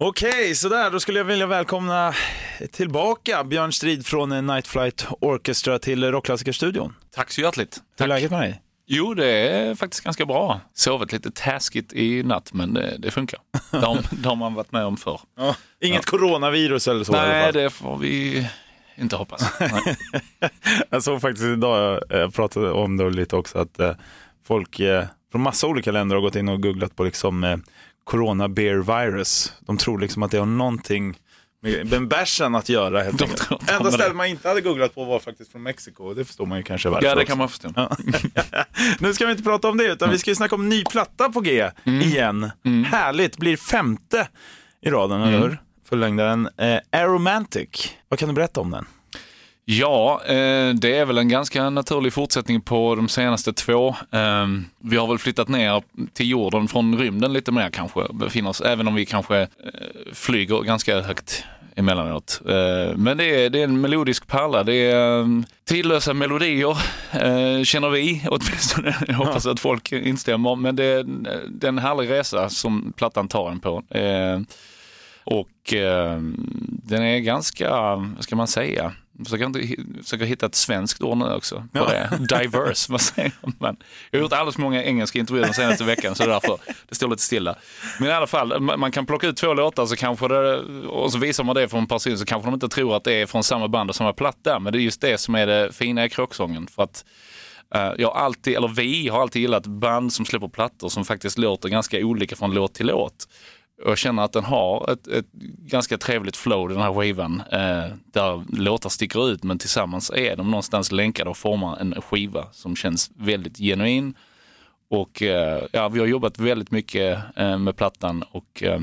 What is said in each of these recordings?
Okej, sådär. Då skulle jag vilja välkomna tillbaka Björn Strid från Night Flight Orchestra till Rockklassikerstudion. Tack så hjärtligt. Hur Tack. är läget med dig? Jo, det är faktiskt ganska bra. Sovit lite taskigt i natt, men det, det funkar. Det har, det har man varit med om förr. Ja. Inget coronavirus eller så Nej, det får vi inte hoppas. Jag såg faktiskt idag, eh, jag pratade om det lite också, att eh, folk eh, från massa olika länder har gått in och googlat på liksom eh, Corona Bear Virus. De tror liksom att det har någonting med bärsen att göra helt enkelt. Enda stället man inte hade googlat på var faktiskt från Mexiko det förstår man ju kanske varför Ja, det kan man förstå. Ja. nu ska vi inte prata om det, utan vi ska ju snacka om ny platta på G igen. Härligt, blir femte i raden, eller hur? Fullängdaren. Eh, Aromantic, vad kan du berätta om den? Ja, eh, det är väl en ganska naturlig fortsättning på de senaste två. Eh, vi har väl flyttat ner till jorden från rymden lite mer kanske, befinner oss, även om vi kanske eh, flyger ganska högt emellanåt. Eh, men det är, det är en melodisk pärla, det är eh, tidlösa melodier, känner vi åtminstone. Jag hoppas att folk instämmer, men det är, det är en härlig resa som plattan tar en på. Och eh, den är ganska, vad ska man säga, försöker, försöker hitta ett svenskt ord nu också. På Ja. det. Diverse, vad säger man? Jag har gjort alldeles för många engelska intervjuer den senaste veckan så därför det står lite stilla. Men i alla fall, man kan plocka ut två låtar så kanske det, och så visar man det för en person så kanske de inte tror att det är från samma band och samma platta. Men det är just det som är det fina i kråksången. För att eh, jag alltid, eller vi har alltid gillat band som släpper plattor som faktiskt låter ganska olika från låt till låt. Jag känner att den har ett, ett ganska trevligt flow den här skivan. Eh, där låtar sticker ut men tillsammans är de någonstans länkade och formar en skiva som känns väldigt genuin. Och eh, ja, vi har jobbat väldigt mycket eh, med plattan och eh,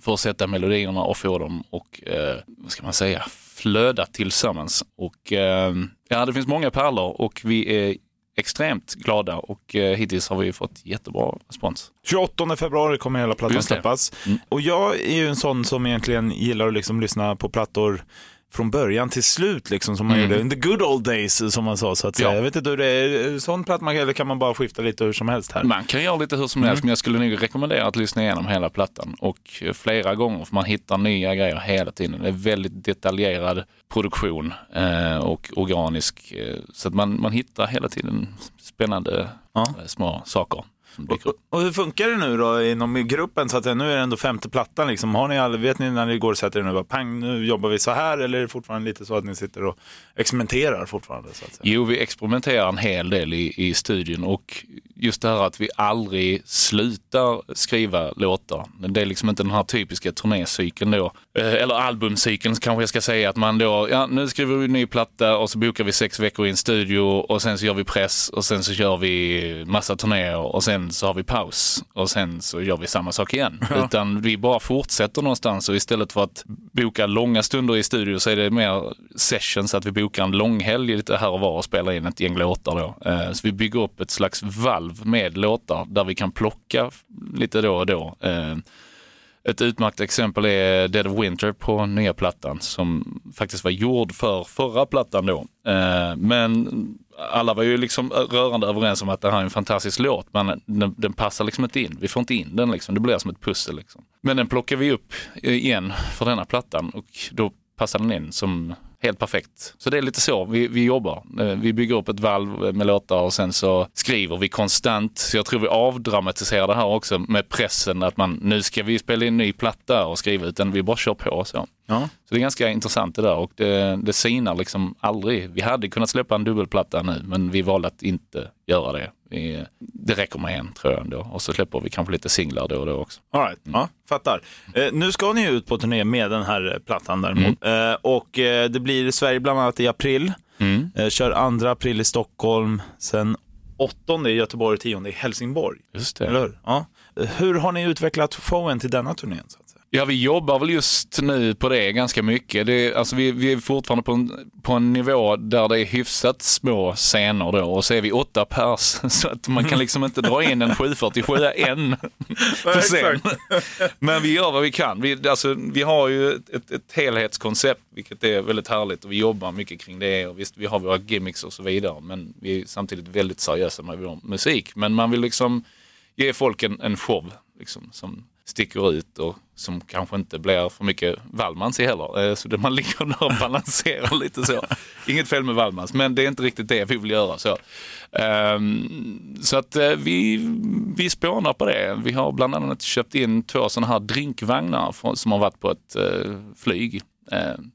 för att sätta melodierna och få dem och, eh, vad ska man säga, flöda tillsammans. Och eh, ja, det finns många pärlor och vi är extremt glada och eh, hittills har vi fått jättebra respons. 28 februari kommer hela plattan släppas. Mm. Och jag är ju en sån som egentligen gillar att liksom lyssna på plattor från början till slut, liksom, som man Mm. gjorde in the good old days, som man sa. Så att säga. Ja. Jag vet inte hur det är, sån platta man, eller kan man bara skifta lite hur som helst här? Man kan göra lite hur som helst, men jag skulle nog rekommendera att lyssna igenom hela plattan och flera gånger, för man hittar nya grejer hela tiden. Det är väldigt detaljerad produktion eh, och organisk, eh, så att man, man hittar hela tiden spännande Ja. eh, små saker som dyker Och, upp. och hur funkar det nu då inom gruppen? Så att nu är det ändå femte plattan. Liksom. Har ni all, vet ni när ni går och sätter er nu, bara, pang, nu jobbar vi så här? Eller är det fortfarande lite så att ni sitter och experimenterar fortfarande? Så att säga? Jo, vi experimenterar en hel del i, i studion och just det här att vi aldrig slutar skriva låtar. Det är liksom inte den här typiska turnécykeln då, Eh, eller albumcykeln kanske jag ska säga, att man då, ja nu skriver vi en ny platta och så bokar vi sex veckor i en studio och sen så gör vi press och sen så kör vi massa turnéer och sen så har vi paus och sen så gör vi samma sak igen. Utan vi bara fortsätter någonstans och istället för att boka långa stunder i studio så är det mer sessions, att vi bokar en långhelg lite här och var och spelar in ett gäng låtar då. Eh, Så vi bygger upp ett slags valv med låtar där vi kan plocka lite då och då. Eh, Ett utmärkt exempel är Dead of Winter på nya plattan som faktiskt var gjord för förra plattan då. Eh, Men alla var ju liksom rörande överens om att det här är en fantastisk låt men den, den passar liksom inte in. Vi får inte in den liksom. Det blir som ett pussel liksom. Men den plockar vi upp igen för denna plattan och då passar den in som helt perfekt. Så det är lite så vi, vi jobbar. Eh, Vi bygger upp ett valv med låtar och sen så skriver vi konstant. Så jag tror vi avdramatiserar det här också med pressen att man nu ska vi spela in ny platta och skriva utan vi bara kör på så. Ja. Så det är ganska intressant det där och det, det sinar liksom aldrig. Vi hade kunnat släppa en dubbelplatta nu men vi valde att inte göra det. Vi, det räcker med en tror jag ändå och så släpper vi kanske lite singlar då och då också. All right. ja, fattar. Eh, nu ska ni ut på turné med den här eh, plattan däremot. Mm. Eh, och eh, det blir i Sverige bland annat i april. Mm. Eh, kör 2 april i Stockholm, sen 8 i Göteborg och 10 i Helsingborg. Just det. Eller hur? Ja. Eh, Hur har ni utvecklat showen till denna turnén? Så? Ja, vi jobbar väl just nu på det ganska mycket. Det alltså vi, vi är fortfarande på en, på en nivå där det är hyfsat små scener då och så är vi åtta pers så att man kan liksom inte dra in en 747 än på scen. Men vi gör vad vi kan. Vi, alltså, vi har ju ett, ett, ett helhetskoncept vilket är väldigt härligt och vi jobbar mycket kring det och visst vi har våra gimmicks och så vidare men vi är samtidigt väldigt seriösa med vår musik. Men man vill liksom ge folk en, en show liksom, som sticker ut och som kanske inte blir för mycket Wallmans i heller. Eh, så det man ligger där och balanserar lite så. Inget fel med Wallmans, men det är inte riktigt det vi vill göra. Så, um, så att uh, vi, vi spånar på det. Vi har bland annat köpt in två sådana här drinkvagnar som har varit på ett uh, flyg.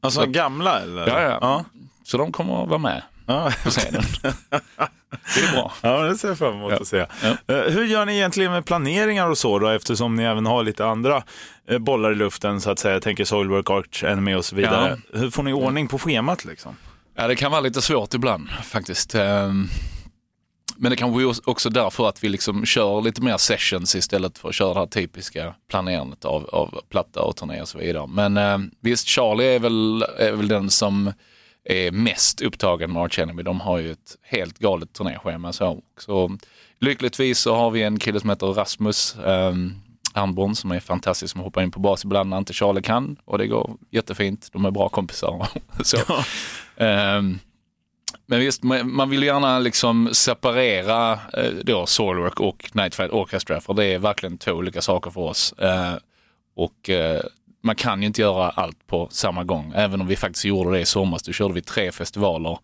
Alltså så, gamla eller? Ja, ja, ja. Så de kommer att vara med ja. på scenen. Det är bra. Ja, det ser jag fram emot ja. att se. Ja. Eh, hur gör ni egentligen med planeringar och så då, eftersom ni även har lite andra eh, bollar i luften så att säga. Jag tänker Soilwork, Arch, Enemy och så vidare. Ja. Hur får ni ordning på schemat liksom? Ja, det kan vara lite svårt ibland faktiskt. Ehm, men det kanske är också därför att vi liksom kör lite mer sessions istället för att köra det här typiska planerandet av, av platta och turné och så vidare. Men eh, visst, Charlie är väl, är väl den som är mest upptagen med Arch Enemy. De har ju ett helt galet turnéschema. Så, så lyckligtvis så har vi en kille som heter Rasmus um, Arnborn som är fantastisk som hoppar in på bas ibland när inte Charlie kan och det går jättefint. De är bra kompisar. så. Um, men visst, man vill gärna liksom separera eh, då Soilwork och Night Flight Orchestra för det är verkligen två olika saker för oss. Eh, och eh, man kan ju inte göra allt på samma gång. Även om vi faktiskt gjorde det i somras. Då körde vi tre festivaler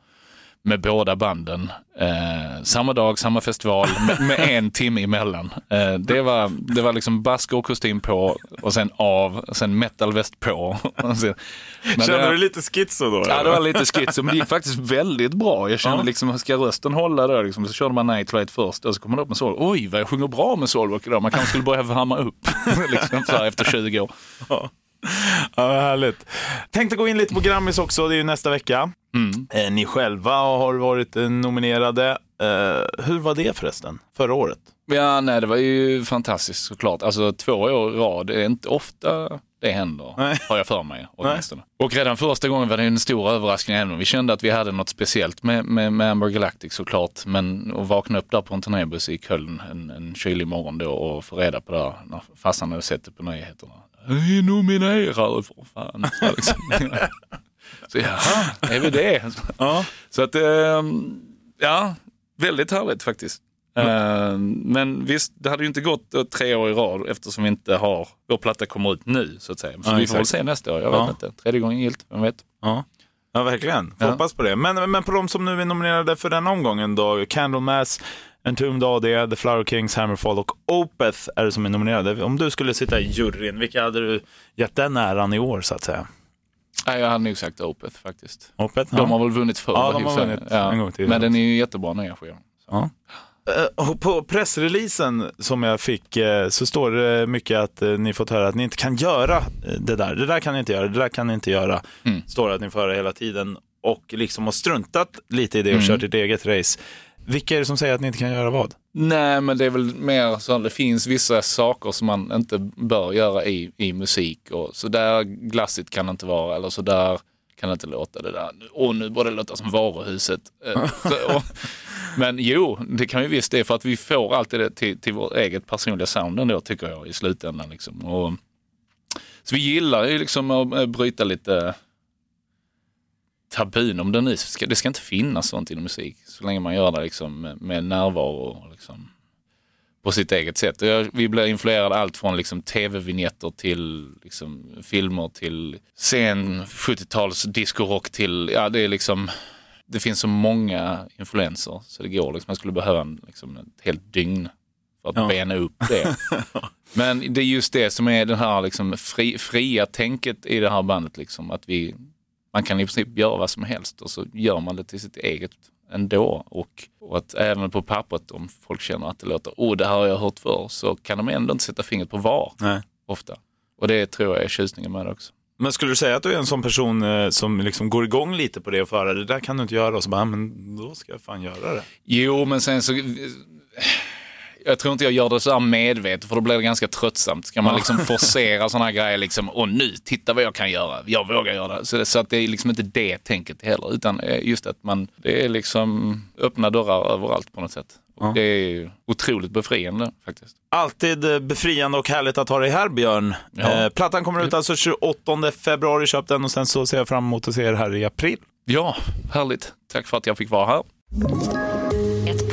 med båda banden. Eh, samma dag, samma festival med, med en timme emellan. Eh, det, var, det var liksom basker och kostym på och sen av, och sen metalväst på. Men kände det, du lite schizo då? Ja, det var lite schizo, men det gick faktiskt väldigt bra. Jag kände ja. liksom, ska rösten hålla då? Liksom, så körde man Night Flight först och så kom man upp med Soul. Oj, vad jag sjunger bra med Soulwork idag. Man kanske skulle börja värma upp liksom, efter 20 år. Ja. Ja, härligt. Tänkte gå in lite på Grammis också, det är ju nästa vecka. Mm. Eh, ni själva har varit eh, nominerade. Eh, hur var det förresten, förra året? Ja, nej, det var ju fantastiskt såklart. Alltså två år i rad, det är inte ofta det händer, nej. har jag för mig åtminstone. Och redan första gången var det en stor överraskning, även om vi kände att vi hade något speciellt med, med, med Amber Galactic såklart. Men att vakna upp där på en turnébuss i Köln en, en kylig morgon då och få reda på det här, när farsan hade sett det på nyheterna. Vi är nominerade för fan. Så, liksom. så jaha, är vi det? Ja. Så att, ehm, ja, väldigt härligt faktiskt. Mm. Men visst, det hade ju inte gått tre år i rad eftersom vi inte har, vår platta kommer ut nu så att säga. Så ja, vi får väl se nästa år, jag vet inte. Tredje gången gilt, vem vet. Ja. Ja, verkligen. Får ja. hoppas på det. Men, men på de som nu är nominerade för den omgången då, Candlemass, Entombed AD, The Flower Kings, Hammerfall och Opeth är det som är nominerade. Om du skulle sitta i juryn, vilka hade du gett den äran i år så att säga? Nej, jag hade nog sagt Opeth faktiskt. Opeth, de ja. har väl vunnit förr. Ja, de har vunnit ja. en gång till. Men den är ju jättebra nya skivan. Ja. Uh, på pressreleasen som jag fick uh, så står det mycket att uh, ni fått höra att ni inte kan göra det där. Det där kan ni inte göra, det där kan ni inte göra. Mm. Står det att ni får höra hela tiden. Och liksom har struntat lite i det och mm. kört ett eget race. Vilka är det som säger att ni inte kan göra vad? Nej, men det är väl mer så att det finns vissa saker som man inte bör göra i, i musik. Och så där glassigt kan det inte vara, eller så där kan det inte låta det där. Och nu borde det låta som varuhuset. Eh, så, och, men jo, det kan ju visst det för att vi får alltid det till, till vårt eget personliga sound ändå tycker jag i slutändan. Liksom. Och, så vi gillar ju liksom att bryta lite tabun om det nu ska, det ska inte finnas sånt inom musik. Så länge man gör det liksom med, med närvaro liksom, på sitt eget sätt. Jag, vi blir influerade allt från liksom, tv-vignetter till liksom, filmer till sen 70-tals discorock till, ja det är liksom, det finns så många influenser så det går liksom, man skulle behöva en, liksom, ett helt dygn för att ja. bena upp det. Men det är just det som är det här liksom, fri, fria tänket i det här bandet, liksom, att vi man kan i princip göra vad som helst och så gör man det till sitt eget ändå. Och, och att även på pappret om folk känner att det låter, oh det här har jag hört förr, så kan de ändå inte sätta fingret på var. Nej. Ofta. Och det tror jag är tjusningen med det också. Men skulle du säga att du är en sån person eh, som liksom går igång lite på det och föra det där kan du inte göra och så bara, men då ska jag fan göra det. Jo, men sen så jag tror inte jag gör det så här medvetet för då blir det ganska tröttsamt. Ska man liksom forcera sådana här grejer liksom, och nu, titta vad jag kan göra, jag vågar göra det. Så, det, så att det är liksom inte det tänket heller, utan eh, just att man, det är liksom öppna dörrar överallt på något sätt. Ja. Det är otroligt befriande faktiskt. Alltid eh, befriande och härligt att ha dig här Björn. Ja. Eh, plattan kommer ut alltså 28 februari, köp den och sen så ser jag fram emot att se er här i april. Ja, härligt. Tack för att jag fick vara här